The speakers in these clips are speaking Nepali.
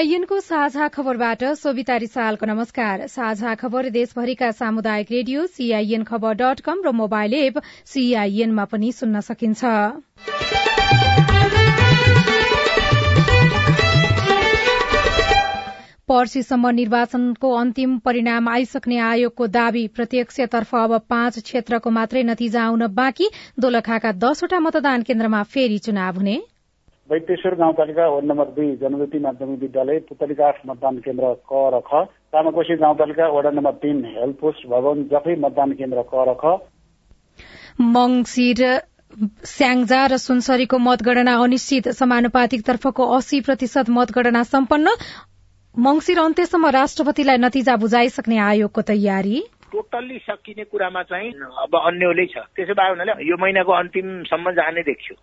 सीआईएनको साझा खबरबाट सोभिता रिसालको नमस्कार। साझा खबर देशभरिका सामुदायिक radio CIN Khabar dot com र मोबाइल एप सीआईएनमा पनि सुन्न सकिन्छ। पर्सीसम्म निर्वाचनको अन्तिम परिणाम आइसक्ने आयोगको दावी प्रत्यक्षतर्फ अब पाँच क्षेत्रको मात्रै नतिजा आउन बाँकी दोलखाका दसवटा मतदान केन्द्रमा फेरि चुनाव हुने। वैद्येश्वर गाउँपालिका वार्ड नम्बर दुई जनज्योति माध्यमिक विद्यालय पुतलीकाठ मतदान केन्द्र क र ख तामाकोशी गाउँपालिका वडा नम्बर तीन हेल्थ पोस्ट भवन जफै मतदान केन्द्र क र ख। मंगिर स्याङ्जा र सुनसरीको मतगणना अनिश्चित। समानुपातिक तर्फको अस्सी प्रतिशत मतगणना सम्पन्न। मंगिर अन्त्यसम्म राष्ट्रपतिलाई नतिजा बुझाइसक्ने आयोगको तयारी। टोटल्ली सकिने कुरामा चाहिँ अब अन्यले छ। त्यसो भए हुनाले यो महिनाको अन्तिमसम्म जाने देखियो।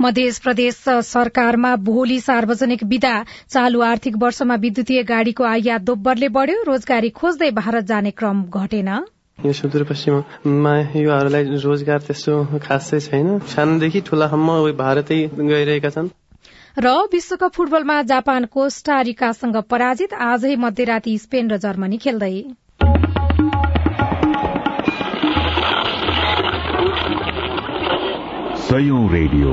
मध्य प्रदेश सरकारमा भोलि सार्वजनिक विदा चालू आर्थिक वर्षमा विद्युतीय गाड़ीको आयात दोब्बरले बढ़्यो। रोजगारी खोज्दै भारत जाने क्रम घटेन। यो सुदूरपश्चिममा युवाहरूलाई रोजगार त्यस्तो खासै छैन। सानोदेखि ठूलासम्म भारतै गइरहेका छन्। र विश्वकप फुटबलमा जापान कोस्टारिकासँग पराजित। आजै मध्यराती स्पेन र जर्मनी खेल्दै। सयौं रेडियो।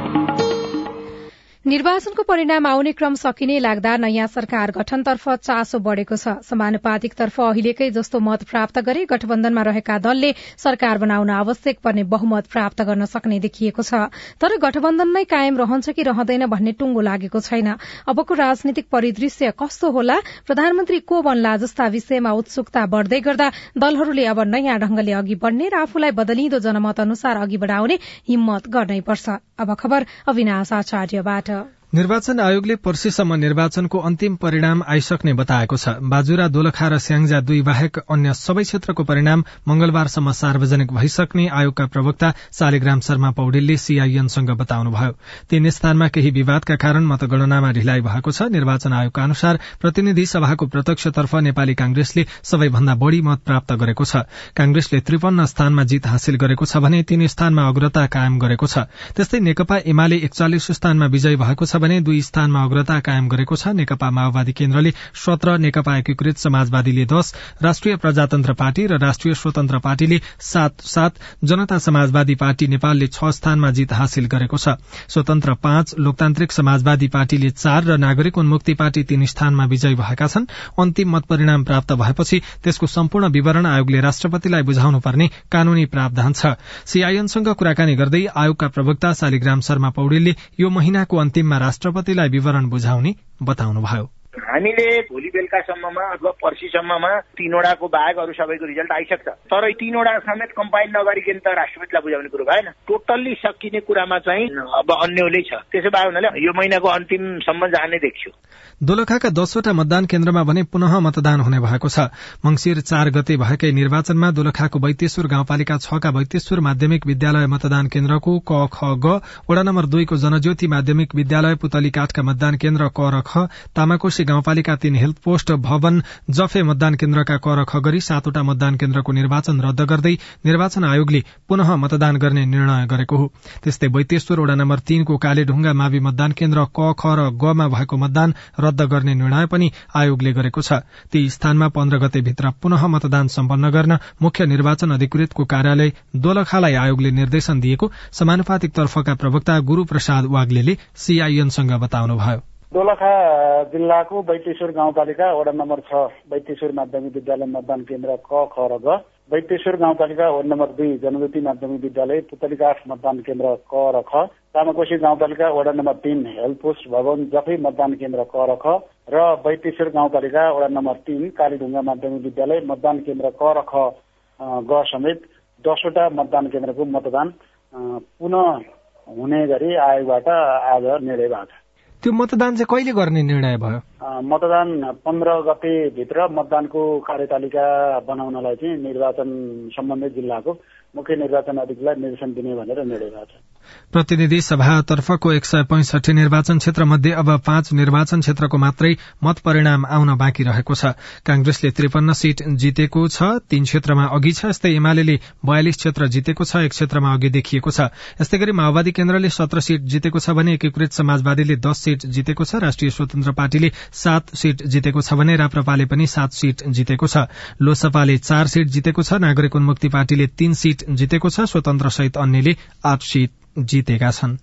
निर्वाचनको परिणाम आउने क्रम सकिने लाग्दा नयाँ सरकार गठनतर्फ चासो बढ़ेको छ। समानुपातिकतर्फ अहिलेकै जस्तो मत प्राप्त गरे गठबन्धनमा रहेका दलले सरकार बनाउन आवश्यक पर्ने बहुमत प्राप्त गर्न सक्ने देखिएको छ। तर गठबन्धन नै कायम रहन्छ कि रहँदैन भन्ने टुंगो लागेको छैन। अबको राजनीतिक परिदृश्य कस्तो होला? प्रधानमन्त्री को बन्ला जस्ता विषयमा उत्सुकता बढ़दै गर्दा दलहरूले अब नयाँ ढंगले अघि बढ़ने र आफूलाई बदलिँदो जनमत अनुसार अघि बढ़ाउने हिम्मत गर्नैपर्छ निर्वाचन आयोगले पर्सीसम्म निर्वाचनको अन्तिम परिणाम आइसक्ने बताएको छ। बाजुरा दोलखा र स्याङ्जा दुई बाहेक अन्य सबै क्षेत्रको परिणाम मंगलबारसम्म सार्वजनिक भइसक्ने आयोगका प्रवक्ता शालिग्राम शर्मा पौडेलले सीआईएनसँग बताउनुभयो। तीन स्थानमा केही विवादका कारण मतगणनामा ढिलाइ भएको छ। निर्वाचन आयोगका अनुसार प्रतिनिधि सभाको प्रत्यक्षतर्फ नेपाली कांग्रेसले सबैभन्दा बढ़ी मत प्राप्त गरेको छ। कांग्रेसले त्रिपन्न स्थानमा जीत हासिल गरेको छ भने तीन स्थानमा अग्रता कायम गरेको छ। त्यस्तै नेकपा एमाले एकचालिस स्थानमा विजय भएको छ भने दुई स्थानमा अग्रता कायम गरेको छ। नेकपा माओवादी केन्द्रले सत्र नेकपा एकीकृत समाजवादीले दश राष्ट्रिय प्रजातन्त्र पार्टी र राष्ट्रिय स्वतन्त्र पार्टीले सात सात जनता समाजवादी पार्टी नेपालले छ स्थानमा जीत हासिल गरेको छ। स्वतन्त्र पाँच लोकतान्त्रिक समाजवादी पार्टीले चार र नागरिक उन्मुक्ति पार्टी तीन स्थानमा विजयी भएका छन्। अन्तिम मत परिणाम प्राप्त भएपछि त्यसको सम्पूर्ण विवरण आयोगले राष्ट्रपतिलाई बुझाउनु पर्ने कानूनी प्रावधान छ। सीआईएनसँग कुराकानी गर्दै आयोगका प्रवक्ता शालिग्राम शर्मा पौडेलले यो महिनाको अन्तिममा राष्ट्रपतिलाई विवरण बुझाउने बताउनुभयो। हामीले भोलि बेलुकासम्ममा अथवा पर्सिसम्ममा तीनवटाको बाहेक अरू सबैको रिजल्ट आइसक्छ। तर तीनवटा समेत कम्पाइल नगरिकन त राष्ट्रपतिलाई बुझाउने कुरो भएन। टोटल्ली सकिने कुरामा चाहिँ अब अन्यले छ। त्यसो भए हुनाले यो महिनाको अन्तिमसम्म जाने देखियो दोलखाका दसवटा मतदान केन्द्रमा भने पुनः मतदान हुने भएको छ। मंगिर चार गते भएकै निर्वाचनमा दोलखाको वैतेश्वर गाउँपालिका छका वैतेश्वर माध्यमिक विद्यालय मतदान केन्द्रको क ख ग वडा नम्बर दुईको जनज्योति माध्यमिक विद्यालय पुतलीकाठका मतदान केन्द्र क र ख तामाकोशी गाउँपालिका तीन हेल्थ पोस्ट भवन जफे मतदान केन्द्रका क र ख गरी सातवटा मतदान केन्द्रको निर्वाचन रद्द गर्दै निर्वाचन आयोगले पुनः मतदान गर्ने निर्णय गरेको हो। त्यस्तै वैतेश्वर वडा नम्बर तीनको कालेढुङ्गा मावि मतदान केन्द्र क ख र गमा भएको मतदान रद्द गर्ने निर्णय पनि आयोगले गरेको छ। ती स्थानमा पन्ध्र गते भित्र पुनः मतदान सम्पन्न गर्न मुख्य निर्वाचन अधिकृतको कार्यालय दोलखालाई आयोगले निर्देशन दिएको। समानुपातिक तर्फका प्रवक्ता गुरू प्रसाद वाग्ले सीआईएनसँग बताउनुभयो। दोलखा जिल्लाको बैतेश्वर गाउँपालिका वडा नम्बर छ बैतेश्वर माध्यमिक विद्यालय मतदान केन्द्र क ख र ग। वैद्येश्वर गाउँपालिका वार्ड नम्बर दुई जनज्योति माध्यमिक विद्यालय पुतलीकाठ मतदान केन्द्र क र ख। तामाकोशी गाउँपालिका वडा नम्बर तीन हेल्थ पोस्ट भवन जफै मतदान केन्द्र क र ख। र वैद्येश्वर गाउँपालिका वडा नम्बर तीन कालीढुङ्गा माध्यमिक विद्यालय मतदान केन्द्र क र ख ग समेत दसवटा मतदान केन्द्रको मतदान पुनः हुने गरी आयोगबाट आज निर्णय भएको छ त्यो मतदान चाहिँ कहिले गर्ने निर्णय भयो? मतदान पन्ध्र गतेभित्र मतदानको कार्यतालिका बनाउनलाई चाहिँ निर्वाचन सम्बन्धित जिल्लाको मुख्य निर्वाचन अधिकारीलाई निर्देशन दिने भनेर निर्णय भएको छ। प्रतिनिधि सभातर्फको एक सय पैंसठी निर्वाचन क्षेत्र मध्ये अब पाँच निर्वाचन क्षेत्रको मात्रै मत परिणाम आउन बाँकी रहेको छ। कांग्रेसले त्रिपन्न सीट जितेको छ तीन क्षेत्रमा अघि छ यस्तै एमाले बयालिस क्षेत्र जितेको छ एक क्षेत्रमा अघि देखिएको छ। यस्तै गरी माओवादी केन्द्रले सत्र सीट जितेको छ भने एकीकृत समाजवादीले दस सीट जितेको छ राष्ट्रिय स्वतन्त्र पार्टीले सात सीट जितेको छ भने राप्रपाले पनि सात सीट जितेको छ। लोसपाले चार सीट जितेको छ नागरिक उन्मुक्ति पार्टीले तीन सीट जितेको छ स्वतन्त्र सहित अन्यले आठ सीट जितेका छन्।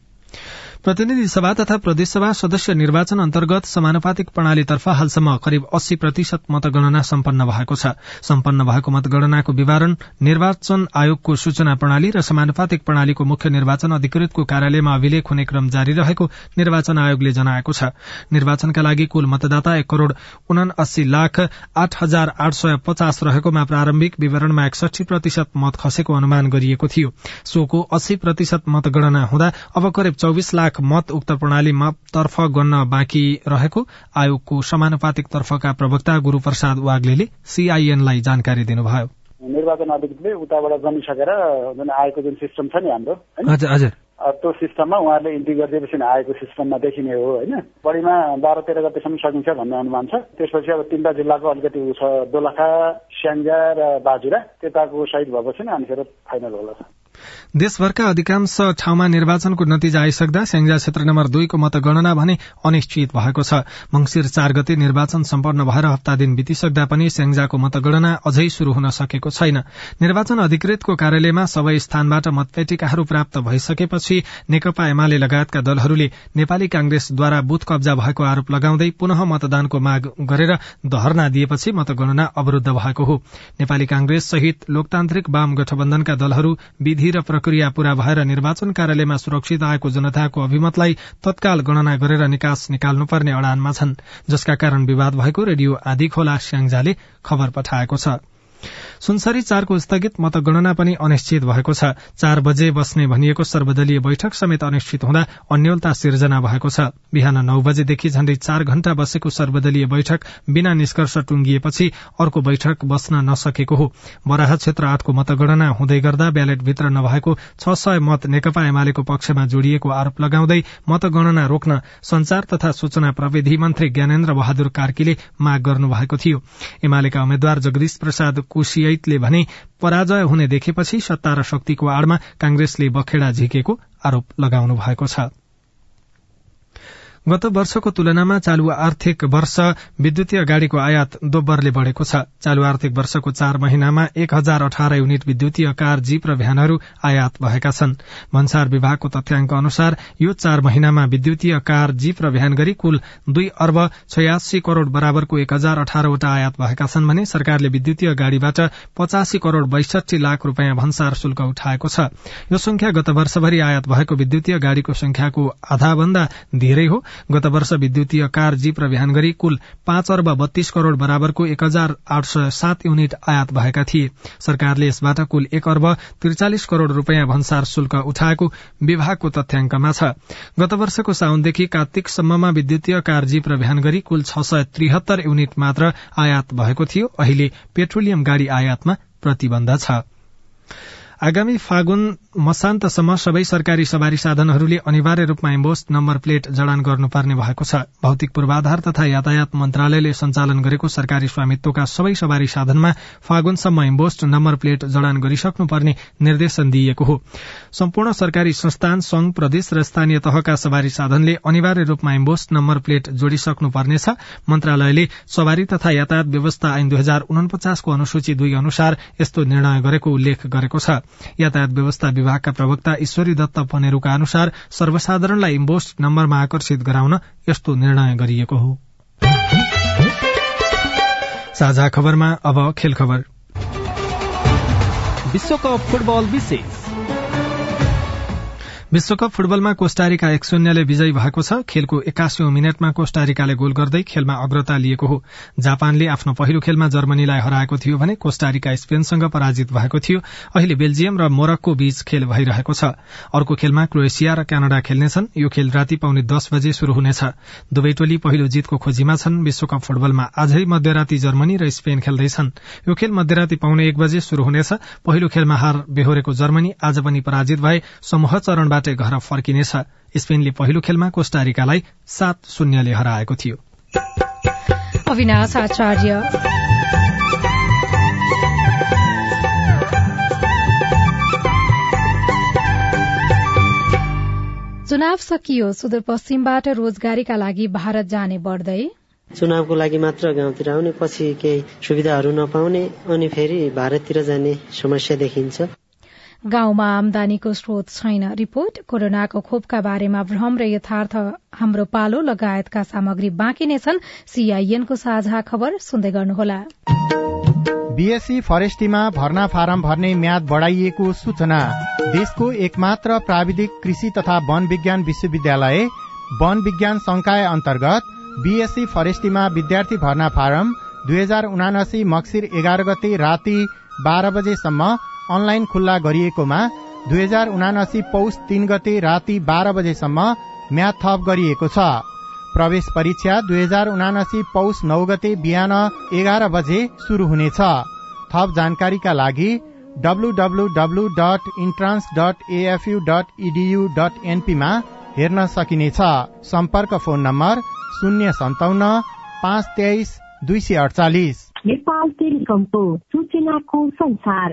प्रतिनिधि सभा तथा प्रदेशसभा सदस्य निर्वाचन अन्तर्गत समानुपातिक प्रणालीतर्फ हालसम्म करिब अस्सी प्रतिशत मतगणना सम्पन्न भएको छ। सम्पन्न भएको मतगणनाको विवरण निर्वाचन आयोगको सूचना प्रणाली र समानुपातिक प्रणालीको मुख्य निर्वाचन अधिकृतको कार्यालयमा अभिलेख हुने क्रम जारी रहेको निर्वाचन आयोगले जनाएको छ। निर्वाचनका लागि कुल मतदाता एक करोड़ उनासी लाख आठ हजार आठ सय पचास रहेकोमा प्रारम्भिक विवरणमा एकसठी प्रतिशत मत खसेको अनुमान गरिएको थियो। सोको अस्सी प्रतिशत मतगणना हुँदा अब करिब चौविस लाख लाख मत उक्त प्रणालीमा तर्फ गन्न बाँकी रहेको आयोगको समानुपातिक तर्फका प्रवक्ता गुरूप्रसाद वाग्ले सीआईएनलाई जानकारी दिनुभयो। निर्वाचन अधिकृतले उताबाट गनिसकेर जुन आएको जुन सिस्टम छ नि हाम्रो त्यो सिस्टममा उहाँहरूले इन्ट्री गरिदिएपछि आएको सिस्टममा देखिने हो होइन? बढीमा बाह्र तेह्र गतेसम्म सकिन्छ भन्ने अनुमान छ। त्यसपछि अब तिनवटा जिल्लाको अलिकति ऊ छ दोलखा स्याङ्जा र बाजुरा त्यताको साइड भएपछि नै अनिखेर फाइनल होला। देशभरका अधिकांश ठाउँमा निर्वाचनको नतिजा आइसक्दा स्याङ्जा क्षेत्र नम्बर दुईको मतगणना भने अनिश्चित भएको छ। मंगिर चार गते निर्वाचन सम्पन्न भएर हप्ता दिन बितिसक्दा पनि स्याङ्जाको मतगणना अझै शुरू हुन सकेको छैन। निर्वाचन अधिकृतको कार्यालयमा सबै स्थानबाट मतपेटिकाहरू प्राप्त भइसकेपछि नेकपा एमाले लगायतका दलहरूले नेपाली कांग्रेसद्वारा बुथ कब्जा भएको आरोप लगाउँदै पुनः मतदानको माग गरेर धरना दिएपछि मतगणना अवरूद्ध भएको हो। नेपाली कांग्रेस सहित लोकतान्त्रिक वाम गठबन्धनका दलहरू विधि र प्रक्रिया पूरा भएर निर्वाचन कार्यालयमा सुरक्षित आएको जनताको अभिमतलाई तत्काल गणना गरेर निकास निकाल्नुपर्ने अडानमा छन् जसका कारण विवाद भएको रेडियो आदि खोला स्याङ्जाले खबर पठाएको छ। सुनसरी चारको स्थगित मतगणना पनि अनिश्चित भएको छ। चार बजे बस्ने भनिएको सर्वदलीय बैठक समेत अनिश्चित हुँदा अन्यलता सिर्जना भएको छ। बिहान नौ बजेदेखि झण्डै चार घण्टा बसेको सर्वदलीय बैठक बिना निष्कर्ष टुंगिएपछि अर्को बैठक बस्न नसकेको हो। बराह क्षेत्र आठको मतगणना हुँदै गर्दा ब्यालेटभित्र नभएको छ सय मत नेकपा एमालेको पक्षमा जोडिएको आरोप लगाउँदै मतगणना रोक्न संचार तथा सूचना प्रविधि मन्त्री ज्ञानेन्द्र बहादुर कार्कीले माग गर्नुभएको थियो। एमालेका उम्मेद्वार जगदीश प्रसाद कोशियतले भने पराजय हुने देखेपछि सत्ता र शक्तिको आड़मा कांग्रेसले बखेडा झिकेको आरोप लगाउनु भएको छ। गत वर्षको तुलनामा चालू आर्थिक वर्ष विद्युतीय गाड़ीको आयात दोब्बरले बढ़ेको छ। चालू आर्थिक वर्षको चार महिनामा एक हजार अठार युनिट विद्युतीय कार जीप र भ्यानहरू आयात भएका छन्। भन्सार विभागको तथ्याङ्क अनुसार यो चार महिनामा विद्युतीय कार जीप र भ्यान गरी कुल दुई अर्ब छयासी करोड़ बराबरको एक हजार अठारवटा आयात भएका छन् भने सरकारले विद्युतीय गाड़ीबाट पचासी करोड़ बैसठी लाख रूपियाँ भन्सार शुल्क उठाएको छ। यो संख्या गत वर्षभरि आयात भएको विद्युतीय गाड़ीको संख्याको आधा भन्दा धेरै हो। गत वर्ष विद्युतीय कार जीप र भ्यान गरी कुल पाँच अर्ब बत्तीस करोड़ बराबरको एक हजार आठ सय सात युनिट आयात भएका थिए। सरकारले यसबाट कुल एक अर्ब त्रिचालिस करोड़ रूपियाँ भन्सार शुल्क उठाएको विभागको तथ्याङ्कमा छ। गत वर्षको साउनदेखि कार्तिकसम्ममा विद्युतीय कार जीप र भ्यान गरी कुल छ सय त्रिहत्तर युनिट मात्र आयात भएको थियो। अहिले पेट्रोलियम गाड़ी आयातमा प्रतिबन्ध छ। आगामी फागुन मसान्तसम्म सबै सरकारी सवारी साधनहरूले अनिवार्य रूपमा इम्बोस्ट नम्बर प्लेट जडान गर्नुपर्ने भएको छ। भौतिक पूर्वाधार तथा यातायात मन्त्रालयले सञ्चालन गरेको सरकारी स्वामित्वका सबै सवारी साधनमा फागुनसम्म इम्बोस्ट नम्बर प्लेट जडान गरिसक्नुपर्ने निर्देशन दिइएको हो। सम्पूर्ण सरकारी संस्थान संघ प्रदेश र स्थानीय तहका सवारी साधनले अनिवार्य रूपमा इम्बोस्ट नम्बर प्लेट जोडिसक्नुपर्नेछ। मन्त्रालयले सवारी तथा यातायात व्यवस्था ऐन दुई हजार उनपचासको अनुसूची दुई अनुसार यस्तो निर्णय गरेको उल्लेख गरेको छ। यातायात व्यवस्था विभागका प्रवक्ता ईश्वरी दत्त पनेरूका अनुसार सर्वसाधारणलाई इम्बोस्ट नम्बरमा आकर्षित गराउन यस्तो निर्णय गरिएको हो। साझा खबरमा अब खेल विश्वकप फुटबल विशेष। विश्वकप फुटबलमा कोष्टारिका एक शून्यले विजयी भएको छ। खेलको एकासी मिनटमा कोष्टारिकाले गोल गर्दै खेलमा अग्रता लिएको हो। जापानले आफ्नो पहिलो खेलमा जर्मनीलाई हराएको थियो भने कोष्टारिका स्पेनसँग पराजित भएको थियो। अहिले बेल्जियम र मोरक्को बीच खेल भइरहेको छ। अर्को खेलमा क्रोएसिया र क्यानाडा खेल्नेछन्। यो खेल राति पाउने दस बजे शुरू हुनेछ। दुवै टोली पहिलो जितको खोजीमा छन्। विश्वकप फुटबलमा आजै मध्यराती जर्मनी र स्पेन खेल्दैछन्। यो खेल मध्यराती पाउने एक बजे शुरू हुनेछ। पहिलो खेलमा हार बेहोरेको जर्मनी आज पनि पराजित भए। समूह चरणबाट चरणबाटै घर फर्किनेछ। स्पेनले पहिलो खेलमा कोष्टारिकालाई सात शून्यले हराएको थियो। अविनाश आचार्य। चुनाव सकियो सुदूरपश्चिमबाट रोजगारीका लागि भारत जाने बढ्दै। चुनावको लागि मात्र गाउँतिर आउने पछि केही सुविधाहरू नपाउने अनि फेरि भारततिर जाने समस्या देखिन्छ। गाउँमा आमदानीको स्रोत छैन। रिपोर्ट कोरोनाको खोपका बारेमा भ्रम र यथार्थ हाम्रो पालो लगायतका सामग्री बाँकी नै छन्। सीआईएनको साझा खबर सुन्दै गर्नुहोला। बीएससी फरेस्टीमा भर्ना फारम भर्ने म्याद बढ़ाइएको सूचना। देशको एकमात्र प्राविधिक कृषि तथा वन विज्ञान विश्वविद्यालय वन विज्ञान संकाय अन्तर्गत बीएससी फरेस्टीमा विद्यार्थी भर्ना फारम दुई हजार उनासी मक्सिर एघार गते राति बाह्र बजेसम्म अनलाइन खुल्ला गरिएकोमा दुई हजार उनासी पौष तीन गते राति बाह्र बजेसम्म म्याथ थप गरिएको छ। प्रवेश परीक्षा दुई हजार उनासी पौष नौ गते बिहान एघार बजे शुरू हुनेछ। थप जानकारीका लागि W W W dot entrance dot AFU dot dot एनपीमा हेर्न सकिनेछ। सम्पर्क फोन नम्बर शून्य सन्ताउन्न पाँच तेइस दुई सय अडचालिस। नेपाल टेलिकमको सूचनाको संसार।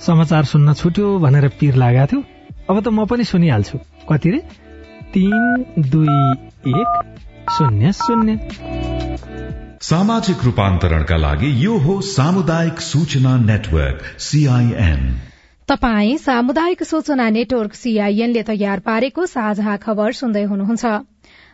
समाचार सुन्न छुट्यो भनेर पिर लागेको थियो। अब त म पनि सुनिहाल्छु। कति रे? तीन दुई एक शून्य शून्य। सामाजिक रूपान्तरणका लागि यो हो सामुदायिक सूचना नेटवर्क सीआईएन तपाई सामुदायिक सूचना नेटवर्क सीआईएनले तयार पारेको साझा खबर सुन्दै हुनुहुन्छ।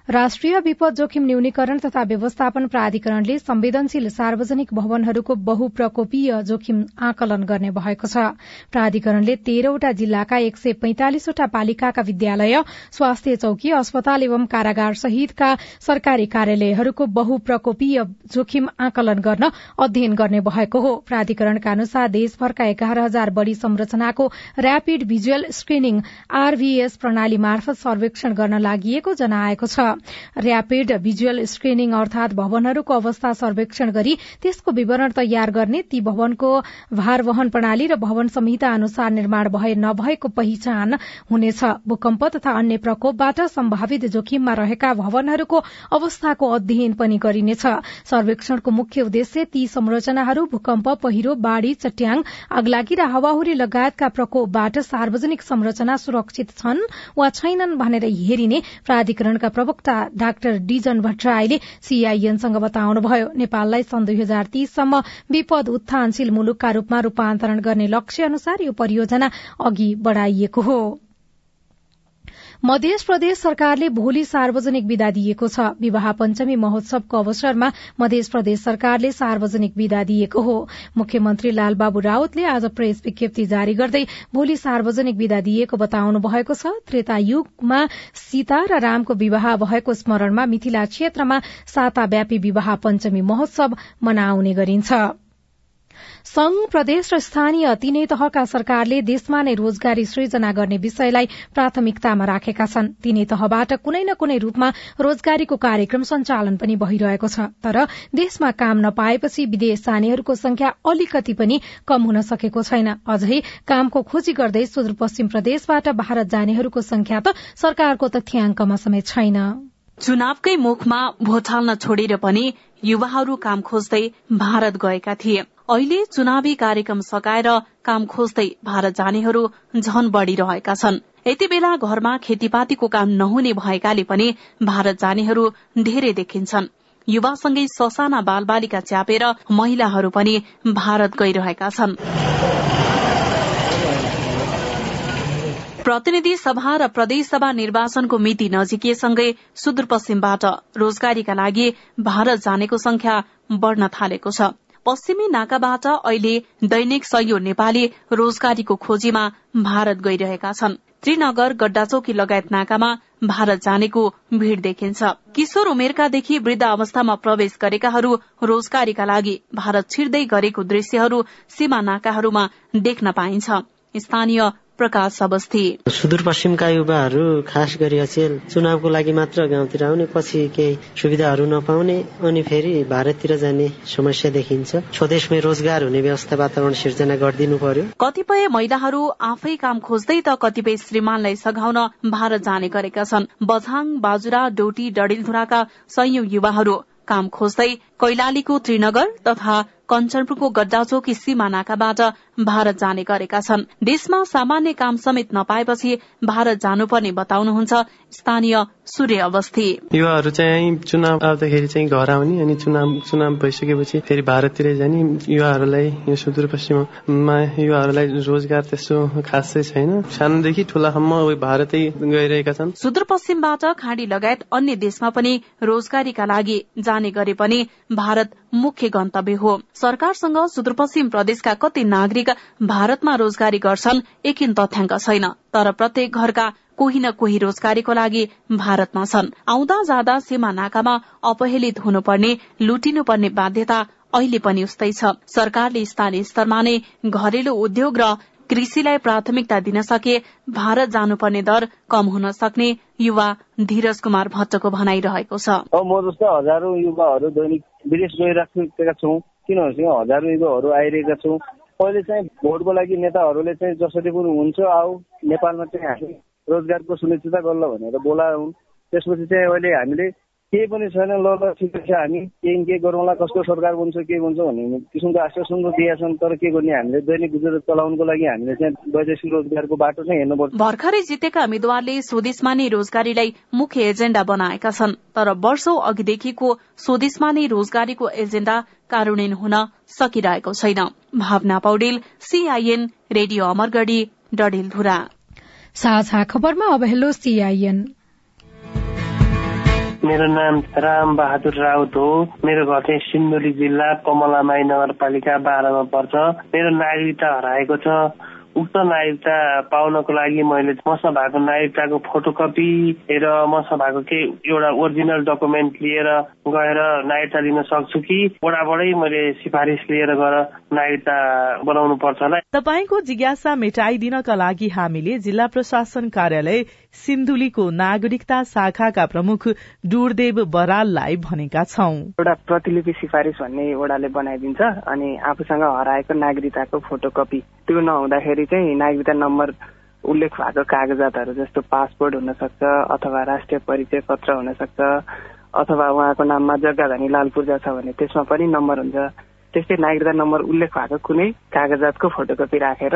राष्ट्रिय विपद जोखिम न्यूनीकरण तथा व्यवस्थापन प्राधिकरणले संवेदनशील सार्वजनिक भवनहरूको बहुप्रकोपीय जोखिम आकलन गर्ने भएको छ। प्राधिकरणले तेह्रवटा जिल्लाका एक सय पैंतालिसवटा पालिकाका विद्यालय स्वास्थ्य चौकी अस्पताल एवं कारागार सहितका सरकारी कार्यालयहरूको बहुप्रकोपीय जोखिम आकलन गर्न अध्ययन गर्ने भएको हो। प्राधिकरणका अनुसार देशभरका एघार हजार बढ़ी संरचनाको ऱ्यापिड भिजुअल स्क्रिनिङ आरभीएस प्रणाली मार्फत सर्वेक्षण गर्न लागि जनाएको छ। ऱ्यापिड भिजुअल स्क्रिनिङ अर्थात भवनहरूको अवस्था सर्वेक्षण गरी त्यसको विवरण तयार गर्ने ती भवनको भार वहन प्रणाली र भवन संहिता अनुसार निर्माण भए नभएको पहिचान हुनेछ। भूकम्प तथा अन्य प्रकोपबाट सम्भावित जोखिममा रहेका भवनहरूको अवस्थाको अध्ययन पनि गरिनेछ। सर्वेक्षणको मुख्य उद्देश्य ती संरचनाहरू भूकम्प पहिरो बाढ़ी चट्याङ अग्लागी र हावाहुरी लगायतका प्रकोपबाट सार्वजनिक संरचना सुरक्षित छन् वा छैनन् भनेर हेरिने प्राधिकरणका प्रवक्ता प्रवक्ता डाक्टर डिजन भट्टराईले सीआईएनसँग बताउनुभयो नेपाललाई सन् दुई हजार तीससम्म विपद उत्थानशील मुलुकका रूपमा रूपान्तरण गर्ने लक्ष्य अनुसार यो परियोजना अघि बढ़ाइएको हो। मध्य प्रदेश सरकारले भोलि सार्वजनिक विदा दिएको छ। विवाह पञ्चमी महोत्सवको अवसरमा मध्य प्रदेश सरकारले सार्वजनिक विदा दिएको हो। मुख्यमन्त्री लालबाबु राउतले आज प्रेस विज्ञप्ति जारी गर्दै भोलि सार्वजनिक विदा दिएको बताउनु भएको छ। त्रेता युगमा सीता र रामको विवाह भएको स्मरणमा मिथिला क्षेत्रमा साताव्यापी विवाह पञ्चमी महोत्सव मनाउने गरिन्छ। संघ प्रदेश र स्थानीय तीनै तहका सरकारले देशमा नै रोजगारी सृजना गर्ने विषयलाई प्राथमिकतामा राखेका छन्। तीनै तहबाट कुनै न कुनै रूपमा रोजगारीको कार्यक्रम सञ्चालन पनि भइरहेको छ। तर देशमा काम नपाएपछि विदेश जानेहरूको संख्या अलिकति पनि कम हुन सकेको छैन। अझै कामको खोजी गर्दै सुदूरपश्चिम प्रदेशबाट भारत जानेहरूको संख्या त सरकारको तथ्याङ्कमा समेत छैन। चुनावकै मुखमा भोट हाल्न छोडेर पनि युवाहरू काम खोज्दै भारत गएका थिए। अहिले चुनावी कार्यक्रम सकाएर काम खोज्दै भारत जानेहरू झन बढ़िरहेका छन्। यति बेला घरमा खेतीपातीको काम नहुने भएकाले पनि भारत जानेहरू धेरै देखिन्छन्। युवासँगै ससाना बालबालिका च्यापेर महिलाहरू पनि भारत गइरहेका छन्। प्रतिनिधि सभा र प्रदेश सभा निर्वाचनको मिति नजिकिएसँगै सुदूरपश्चिमबाट रोजगारीका लागि भारत जानेको संख्या बढ़न थालेको छ। पश्चिमी नाकाबाट अहिले दैनिक सयौं नेपाली रोजगारीको खोजीमा भारत गइरहेका छन्। त्रिनगर गड्डाचौकी लगायत नाकामा भारत जानेको भीड़ देखिन्छ। किशोर उमेरकादेखि वृद्ध अवस्थामा प्रवेश गरेकाहरू रोजगारीका लागि भारत छिर्दै गरेको दृश्यहरू सीमा नाकाहरूमा देख्न पाइन्छ। स्थानीय प्रकाश अवस्थी सुदूरपश्चिमका युवाहरू खास गरी अचेल चुनावको लागि मात्र गाउँतिर आउने पछि केही सुविधाहरू नपाउने अनि फेरि भारततिर जाने समस्या देखिन्छ। स्वदेशमै रोजगार हुने व्यवस्था वातावरण सिर्जना गरिदिनु पर्यो। कतिपय महिलाहरू आफै काम खोज्दै त कतिपय श्रीमानलाई सघाउन भारत जाने गरेका छन्। बझाङ बाजुरा डोटी डडेलधुराका सयौं युवाहरू काम खोज्दै कैलालीको त्रिनगर तथा कञ्चनपुरको गड्डाचोकी सीमा नाकाबाट भारत जाने गरेका छन्। देशमा सामान्य काम समेत नपाएपछि भारत जानुपर्ने बताउनुहुन्छ स्थानीय सूर्य अवस्थी युवाहरू चाहिँ चुनाव आउँदाखेरि चाहिँ घर आउने अनि चुनाव चुनाव भइसकेपछि फेरि भारततिर जाने। युवाहरूलाई यो सुदूरपश्चिममा युवाहरूलाई रोजगार त्यस्तो खासै छैन। सानोदेखि ठुलासम्म भारतै गइरहेका छन्। सुदूरपश्चिमबाट खाँडी लगायत अन्य देशमा पनि रोजगारीका लागि जाने गरे पनि भारत मुख्य गन्तव्य हो। सरकारसँग सुदूरपश्चिम प्रदेशका कति नागरिक भारतमा रोजगारी गर्छन् एकिन तथ्याङ्क छैन। तर प्रत्येक घरका कोही न कोही रोजगारीको लागि भारतमा छन्। आउँदा जाँदा सीमा नाकामा अपहेलित हुनुपर्ने लुटिनुपर्ने बाध्यता अहिले पनि उस्तै छ। सरकारले स्थानीय स्तरमा नै घरेलु उद्योग र कृषिलाई प्राथमिकता दिन सके भारत जानुपर्ने दर कम हुन सक्ने युवा धीरज कुमार भट्टको भनाइरहेको छ। म जस्तो हजारौं युवाहरू दैनिक विदेश गइराखेका छौँ किनभने हजारौं युवाहरू आइरहेका छौँ। पहिले चाहिँ भोटको लागि नेताहरूले चाहिँ जसरी पनि हुन्छ आऊ नेपालमा चाहिँ हामी रोजगारको सुनिश्चितता गर्ल भनेर बोलायौँ त्यसपछि चाहिँ अहिले हामीले केही पनि छैन ल ल ठिकै छ हामी केही के गरौँला कस्तो सरकार बन्छ के बन्छ भन्ने किसिमको आश्वासन त दिएका छन् तर के गर्ने हामीले दैनिक गुजर चलाउनको लागि हामीले चाहिँ वैदेशिक रोजगारको बाटो चाहिँ हेर्नुपर्छ भर्खरै जितेका उम्मेद्वारले स्वदेशमा नै रोजगारीलाई मुख्य एजेण्डा बनाएका छन् तर वर्षौं अघिदेखिको स्वदेशमा नै रोजगारीको एजेण्डा कार्यान्वयन हुन सकिरहेको छैन। Bhawana Poudel CIN radio Amargadhi Dadeldhura. साझा खबरमा अब हेलो सीआईएन। मेरो नाम राम बहादुर राउत हो मेरो घर चाहिँ सिन्धुली जिल्ला कमलामाई नगरपालिका बाह्रमा पर्छ। मेरो नागरिकता हराएको छ। उक्त नागरिकता पाउनको लागि मैले मसँग भएको नागरिकताको फोटोकपी र मसँग भएको केही एउटा ओरिजिनल डकुमेन्ट लिएर गएर नागरिकता लिन सक्छु कि? वडाबाटै मैले सिफारिस लिएर गएर नागरिकता बनाउनु पर्छ होला। तपाईँको जिज्ञासा मेटाइदिनका लागि हामीले जिल्ला प्रशासन कार्यालय सिन्धुलीको नागरिकता शाखाका प्रमुख डुरदेव बराललाई भनेका छौं। एउटा प्रतिलिपि सिफारिस भन्ने वडाले बनाइदिन्छ अनि आफूसँग हराएको नागरिकताको फोटोकपी। त्यो नहुँदाखेरि चाहिँ नागरिकता नम्बर उल्लेख भएको कागजातहरू जस्तो पासपोर्ट हुन सक्छ अथवा राष्ट्रिय परिचय पत्र हुन सक्छ अथवा उहाँको नाममा जग्गा धनी लाल पूर्जा छ भने त्यसमा पनि नम्बर हुन्छ। त्यस्तै नागरिकता नम्बर उल्लेख भएको कुनै कागजातको फोटोकपी राखेर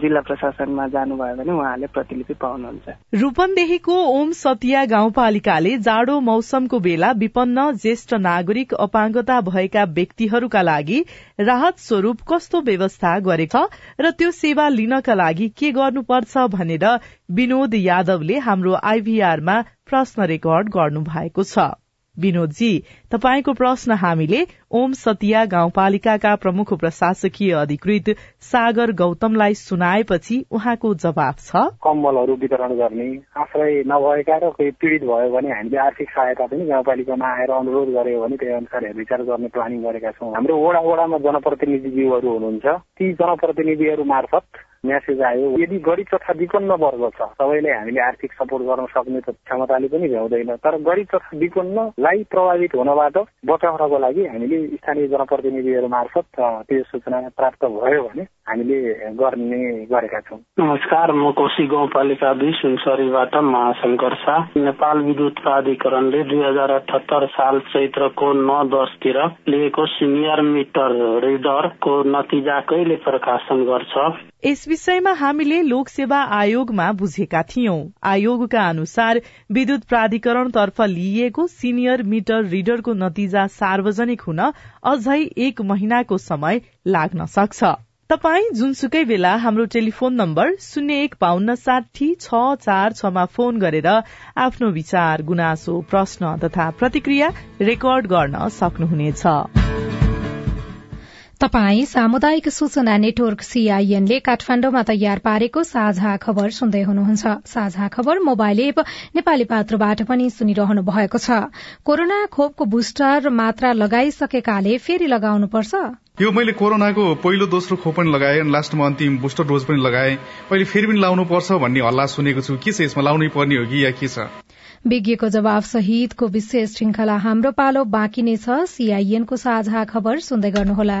जिल्ला प्रशासनमा जानुभयो भने उहाँले प्रतिलिपि पाउनुहुन्छ। रूपन्देहीको ओम सतिया गाउँपालिकाले जाडो मौसमको बेला विपन्न ज्येष्ठ नागरिक अपाङ्गता भएका व्यक्तिहरूका लागि राहत स्वरूप कस्तो व्यवस्था गरेको र त्यो सेवा लिनका लागि के गर्नुपर्छ भनेर विनोद यादवले हाम्रो आइभीआरमा प्रश्न रेकर्ड गर्नु भएको छ। विनोदजी तपाईँको प्रश्न हामीले ओम सतिया गाउँपालिकाका प्रमुख प्रशासकीय अधिकृत सागर गौतमलाई सुनाएपछि उहाँको जवाब छ। कम्बलहरू वितरण गर्ने आश्रय नभएका र कोही पीड़ित भयो भने हामीले आर्थिक सहायता पनि गाउँपालिकामा आएर अनुरोध गर्यो भने त्यही अनुसार हेरविचार गर्ने प्लानिङ गरेका छौँ। हाम्रो वडा वडामा जनप्रतिनिधिज्यूहरू हुनुहुन्छ। ती जनप्रतिनिधिहरू मार्फत म्यासेज आयो। यदि गरिब तथा विपन्न वर्ग छ सबैलाई हामीले आर्थिक सपोर्ट गर्न सक्ने त क्षमताले पनि भ्याउँदैन। तर गरिब तथा विपन्नलाई प्रभावित हुनबाट बचाउनको लागि हामीले स्थानीय जनप्रतिनिधिहरू मार्फत त्यो सूचना प्राप्त भयो भने हामीले गर्ने गरेका छौँ। नमस्कार म कोशी गाउँपालिका दुई सुनसरीबाट महाशङ्कर शाह। नेपाल विद्युत प्राधिकरणले दुई हजार अठहत्तर साल चैत्रको नौ दसतिर लिएको सिनियर मिटर रिडरको नतिजा कहिले प्रकाशन गर्छ? यस विषयमा हामीले लोकसेवा आयोगमा बुझेका थियौं। आयोगका अनुसार विद्युत प्राधिकरणतर्फ लिइएको सिनियर मिटर रिडरको नतिजा सार्वजनिक हुन अझै एक महिनाको समय लाग्न सक्छ। तपाई जुनसुकै बेला हाम्रो टेलिफोन नम्बर शून्य एक बान्न साठी छ चार छमा फोन गरेर आफ्नो विचार गुनासो प्रश्न तथा प्रतिक्रिया रेकर्ड गर्न सक्नुहुनेछ। तपाई सामुदायिक सूचना नेटवर्क सीआईएनले काठमाण्डुमा तयार पारेको साझा खबर सुन्दै हुनुहुन्छ। साझा खबर मोबाइल एप नेपाली पात्रबाट पनि सुनिरहनु भएको छ। कोरोना खोपको बुस्टर मात्रा लगाइसकेकाले फेरि लगाउनुपर्छ? यो मैले कोरोनाको पहिलो दोस्रो खोप पनि लगाएँ अनि लास्टमा अन्तिम बुस्टर डोज पनि लगाएँ। अहिले फेरि पनि लाउनु पर्छ भन्ने हल्ला सुनेको छु। के छ यसमा? लाउनै पर्ने हो कि या के छ? विज्ञको जवाब सहितको विशेष श्रृंखला हाम्रो पालो बाँकी नै छ। सीआईएनको साझा खबर सुन्दै गर्नुहोला।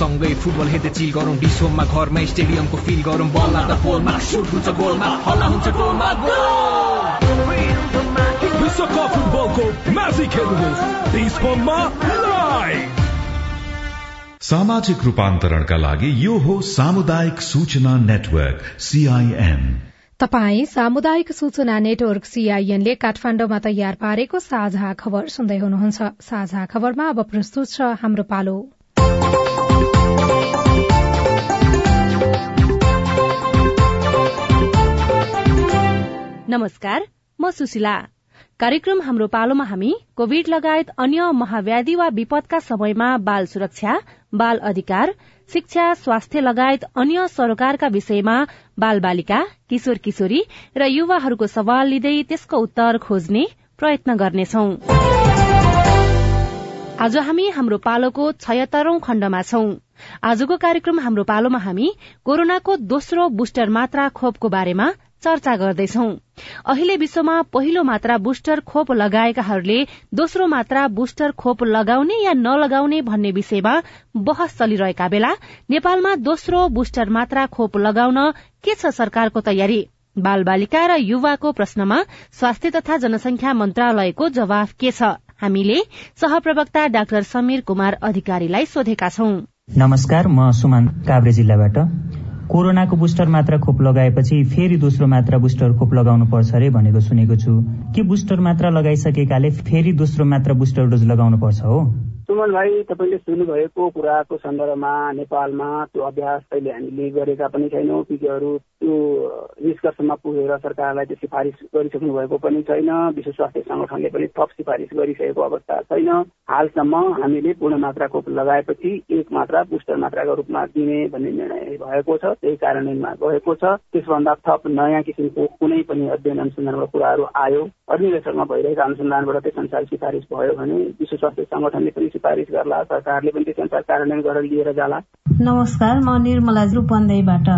सँगै फुटबल हेर्दै चिल गरौँ डिसोममा घरमा स्टेडियमको फिल गरौँ। बल लाग्दा पोलमा सुट हुन्छ गोलमा हल्ला हुन्छ गोलमा विश्वकप फुटबलको म्याजिक खेल्नुहोस् डिसोममा लाइभ सामाजिक रूपान्तरणका लागि यो हो सामुदायिक सूचना नेटवर्क सीआईएन तपाई सामुदायिक सूचना नेटवर्क सीआईएनले काठमाण्डुमा तयार पारेको साझा खबर सुन्दै हुनुहुन्छ। साझा खबरमा अब प्रस्तुत छ हाम्रो पालो। नमस्कार म सुशीला। कार्यक्रम हाम्रो पालोमा हामी कोविड लगायत अन्य महाव्याधि वा विपदका समयमा बाल सुरक्षा बाल अधिकार शिक्षा स्वास्थ्य लगायत अन्य सरकारका विषयमा बाल बालिका किशोर किशोरी र युवाहरूको सवाल लिँदै त्यसको उत्तर खोज्ने प्रयत्न गर्नेछौ। आज हामी हाम्रो पालोको छयत्तरौं खण्डमा छौं। आजको कार्यक्रम हाम्रो पालोमा हामी कोरोनाको दोस्रो बुस्टर मात्रा खोपको बारेमा चर्चा गर्दैछौ। अहिले विश्वमा पहिलो मात्रा बुस्टर खोप लगाएकाहरूले दोस्रो मात्रा बुस्टर खोप लगाउने या नलगाउने भन्ने विषयमा बहस चलिरहेका बेला नेपालमा दोस्रो बुस्टर मात्रा खोप लगाउन के छ सरकारको तयारी? बाल बालिका र युवाको प्रश्नमा स्वास्थ्य तथा जनसंख्या मन्त्रालयको जवाफ के छ? हामीले सहप्रवक्ता डाक्टर समीर कुमार अधिकारीलाई सोधेका छौं। नमस्कार म सुमन काभ्रे जिल्लाबाट। कोरोनाको बुस्टर मात्रा खोप लगाएपछि फेरि दोस्रो मात्रा बुस्टर खोप लगाउनु पर्छ अरे भनेको सुनेको छु। के बुस्टर मात्रा लगाइसकेकाले फेरि दोस्रो मात्रा बुस्टर डोज लगाउनु पर्छ हो? सुमन भाइ तपाईँले सुन्नुभएको कुराको सन्दर्भमा नेपालमा त्यो अभ्यास अहिले हामीले गरेका पनि छैनौँ। पिकेहरू त्यो निष्कर्षमा पुगेर सरकारलाई त्यो सिफारिस गरिसक्नु भएको पनि छैन। विश्व स्वास्थ्य संगठनले पनि थप सिफारिस गरिसकेको अवस्था छैन। हालसम्म हामीले पूर्ण मात्रा खोप लगाएपछि एक मात्रा बुस्टर मात्राको रूपमा दिने भन्ने निर्णय भएको छ। त्यही कार्यान्वयनमा गएको छ। त्यसभन्दा थप नयाँ किसिमको कुनै पनि अध्ययन अनुसन्धानको कुराहरू आयो। अधिवेशनमा भइरहेका अनुसन्धानबाट त्यस अनुसार सिफारिस भयो भने विश्व स्वास्थ्य संगठनले पनि सिफारिस गर्ला सरकारले पनि त्यस अनुसार कार्यान्वयन गरेर लिएर जाला। नमस्कार म निर्मला रूपन्देहीबाट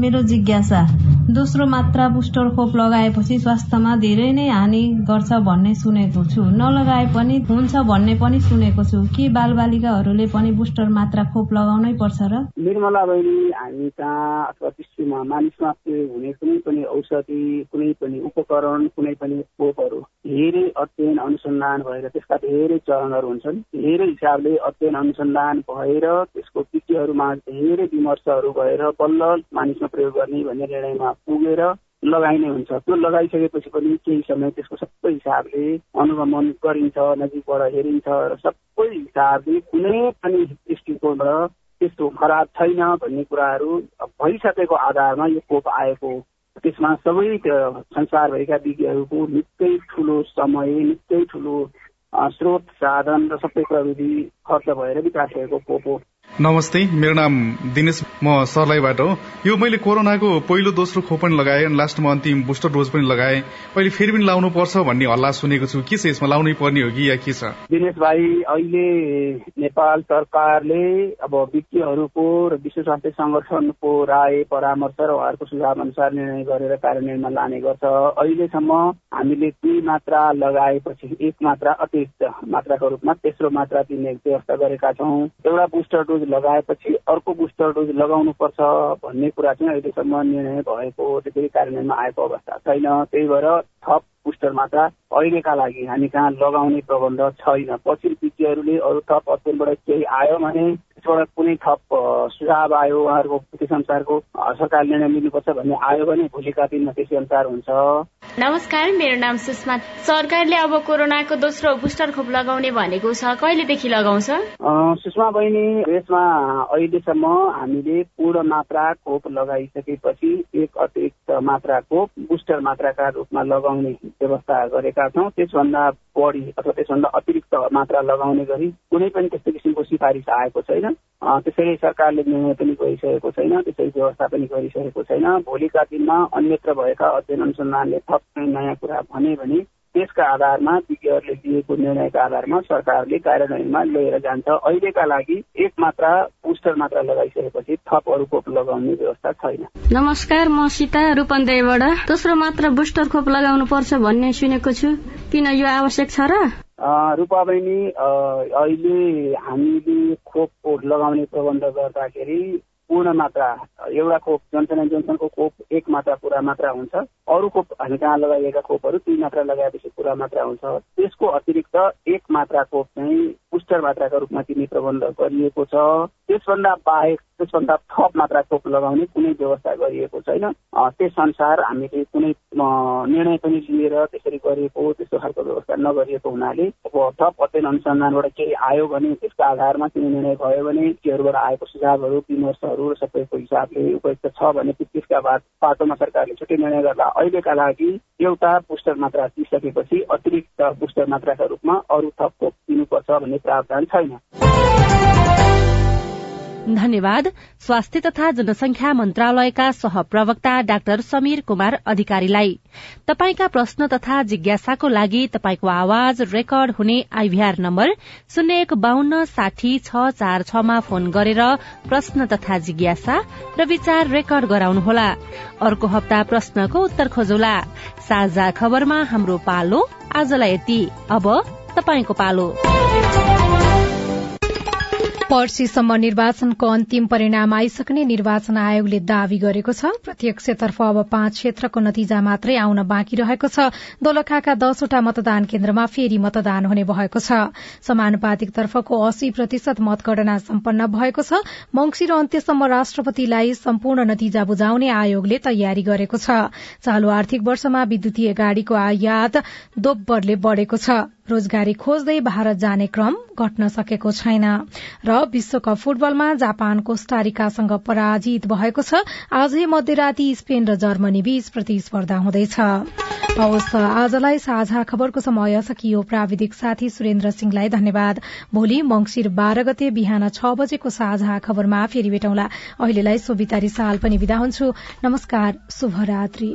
मेरो जिज्ञासा दोस्रो मात्रा बुस्टर खोप लगाएपछि स्वास्थ्यमा धेरै नै हानि गर्छ भन्ने सुनेको छु। नलगाए पनि हुन्छ भन्ने पनि सुनेको छु। के बालबालिकाहरूले पनि बुस्टर मात्रा खोप लगाउनै पर्छ र? निर्मला बहिनी हामी कहाँ अथवा विश्वमा मानिसमा हुने कुनै पनि औषधि कुनै पनि उपकरण कुनै पनि खोपहरू धेरै अध्ययन अनुसन्धान भएर त्यसका धेरै चरणहरू हुन्छन्। धेरै हिसाबले अध्ययन अनुसन्धान भएर त्यसको विज्ञहरूमा धेरै विमर्शहरू भएर बल्ल मानिसमा प्रयोग गर्ने भन्ने निर्णयमा पुगेर लगाइने हुन्छ। त्यो लगाइसकेपछि पनि केही समय त्यसको सबै हिसाबले अनुगमन गरिन्छ नजिकबाट हेरिन्छ र सबै हिसाबले कुनै पनि दृष्टिकोणबाट त्यस्तो खराब छैन भन्ने कुराहरू भइसकेको आधारमा यो कोप आएको त्यसमा सबै संसारभरिका विज्ञहरूको निकै ठुलो समय निकै ठुलो स्रोत साधन र सबै प्रविधि खर्च भएर विकास भएको हो। नमस्ते मेरो नाम दिनेश म सर्लाईबाट हो। यो मैले कोरोनाको पहिलो दोस्रो खोप पनि लगाएँ अनि लास्टमा अन्तिम बुस्टर डोज पनि लगाएँ। अहिले फेरि पनि लाउनु पर्छ भन्ने हल्ला सुनेको छु। के छ यसमा लाउनै पर्ने हो कि या के छ? दिनेश भाइ अहिले नेपाल सरकारले अब विज्ञहरूको र विश्व स्वास्थ्य संगठनको राय परामर्श र उहाँहरूको सुझाव अनुसार निर्णय गरेर कार्यान्वयनमा लाने गर्छ। अहिलेसम्म हामीले दुई मात्रा लगाएपछि एक मात्रा अतिरिक्त मात्राको रूपमा तेस्रो मात्रा दिने व्यवस्था गरेका छौँ। एउटा बुस्टर डोज लगाएपछि अर्को बुस्टर डोज लगाउनु पर्छ भन्ने कुरा चाहिँ अहिलेसम्म निर्णय भएको त्यसरी कार्यान्वयनमा आएको अवस्था छैन। त्यही भएर थप बुस्टर मात्रा अहिलेका लागि हामी कहाँ लगाउने प्रबन्ध छैन। पछि विज्ञहरूले अरू थप अध्ययनबाट केही आयो भने त्यसबाट कुनै थप सुझाव आयो उहाँहरूको त्यस अनुसारको सरकार निर्णय लिनुपर्छ भन्ने आयो भने भोलिका दिनमा त्यसै अनुसार हुन्छ। नमस्कार मेरो नाम सुषमा। सरकारले अब कोरोनाको दोस्रो बुस्टर खोप लगाउने भनेको छ। कहिलेदेखि लगाउँछ? सुषमा बहिनी देशमा अहिलेसम्म हामीले पूर्ण मात्रा खोप लगाइसकेपछि एक अतिरिक्त मात्रा खोप बुस्टर मात्राका रूपमा लगाउने व्यवस्था गरेका छौँ। त्यसभन्दा बढी अथवा त्यसभन्दा अतिरिक्त मात्रा लगाउने गरी कुनै पनि त्यस्तो किसिमको सिफारिस आएको छैन। त्यसैले सरकारले निर्णय पनि गरिसकेको छैन त्यसै व्यवस्था पनि गरिसकेको छैन। भोलिका दिनमा अन्यत्र भएका अध्ययन अनुसन्धानले थप नयाँ कुरा भने भने त्यसका आधारमा विज्ञहरूले लिएको निर्णयका आधारमा सरकारले कार्यान्वयनमा लिएर जान्छ। अहिलेका लागि एक मात्रा बुस्टर मात्रा लगाइसकेपछि थप अरू खोप लगाउने व्यवस्था छैन। नमस्कार म सीता रूपन्देहीबाट दोस्रो मात्रा बुस्टर खोप लगाउनु पर्छ भन्ने सुनेको छु। किन यो आवश्यक छ र? रूपा बहिनी अहिले हामीले खोप लगाउने प्रबन्ध गर्दाखेरि पूर्ण मात्रा एउटा खोप जोन्सन एन्ड जोन्सनको खोप एक मात्रा पुरा मात्रा हुन्छ। अरू खोप हामी कहाँ लगाइएका खोपहरू दुई मात्रा लगाएपछि पुरा मात्रा हुन्छ। त्यसको अतिरिक्त एक मात्रा खोप चाहिँ बुस्टर मात्राका रूपमा दिने प्रबन्ध गरिएको छ। त्यसभन्दा बाहेक त्यसभन्दा थप मात्रा खोप लगाउने कुनै व्यवस्था गरिएको छैन। त्यस अनुसार हामीले कुनै निर्णय पनि लिएर त्यसरी गरिएको त्यस्तो खालको व्यवस्था नगरिएको हुनाले अब थप अध्ययन अनुसन्धानबाट केही आयो भने त्यसको आधारमा कुनै निर्णय भयो भने तीहरूबाट आएको सुझावहरू विमर्शहरू सबैको हिसाबले उपयुक्त छ भने त्यसका बाद पाटोमा सरकारले छुट्टै निर्णय गर्दा अहिलेका लागि एउटा बुस्टर मात्रा दिइसकेपछि अतिरिक्त बुस्टर मात्राका रूपमा अरू थप खोप दिनुपर्छ भन्ने प्रावधान छैन। धन्यवाद। स्वास्थ्य तथा जनसंख्या मन्त्रालयका सहप्रवक्ता डाक्टर समीर कुमार अधिकारीलाई। तपाईका प्रश्न तथा जिज्ञासाको लागि तपाईको आवाज रेकर्ड हुने आइभीआर नम्बर शून्य एक बान्न साठी छ चार छमा फोन गरेर प्रश्न तथा जिज्ञासा र विचार रेकर्ड गराउनुहोला। अर्को हप्ता प्रश्नको उत्तर खोजौला। साझा खबरमा हाम्रो पालो आजलाई यति। अब तपाईँको पालो। पर्सीसम्म निर्वाचनको अन्तिम परिणाम आइसक्ने निर्वाचन आयोगले दावी गरेको छ। प्रत्यक्षतर्फ अब पाँच क्षेत्रको नतिजा मात्रै आउन बाँकी रहेको छ। दोलखाका दसवटा मतदान केन्द्रमा फेरि मतदान हुने भएको छ। समानुपातिक तर्फको अस्सी प्रतिशत मतगणना सम्पन्न भएको छ। मंगिर अन्त्यसम्म राष्ट्रपतिलाई सम्पूर्ण नतिजा बुझाउने आयोगले तयारी गरेको छ। चालू आर्थिक वर्षमा विद्युतीय गाड़ीको आयात दोब्बरले बढ़ेको छ। रोजगारी खोज्दै भारत जाने क्रम घट्न सकेको छैन र विश्वकप फुटबलमा जापान कोष्टारिकासँग पराजित भएको छ। आजै मध्यराती स्पेन र जर्मनी बीच प्रतिस्पर्धा हुँदैछ। हवस् आजलाई साझा खबरको समय सकियो। प्राविधिक साथी सुरेन्द्र सिंहलाई धन्यवाद। भोलि मंगिर बाह्र गते बिहान छ बजेको साझा खबरमा फेरि भेटौँला। अहिलेलाई सोभिता रिसाल पनि विदा हुन्छु। नमस्कार शुभरात्री।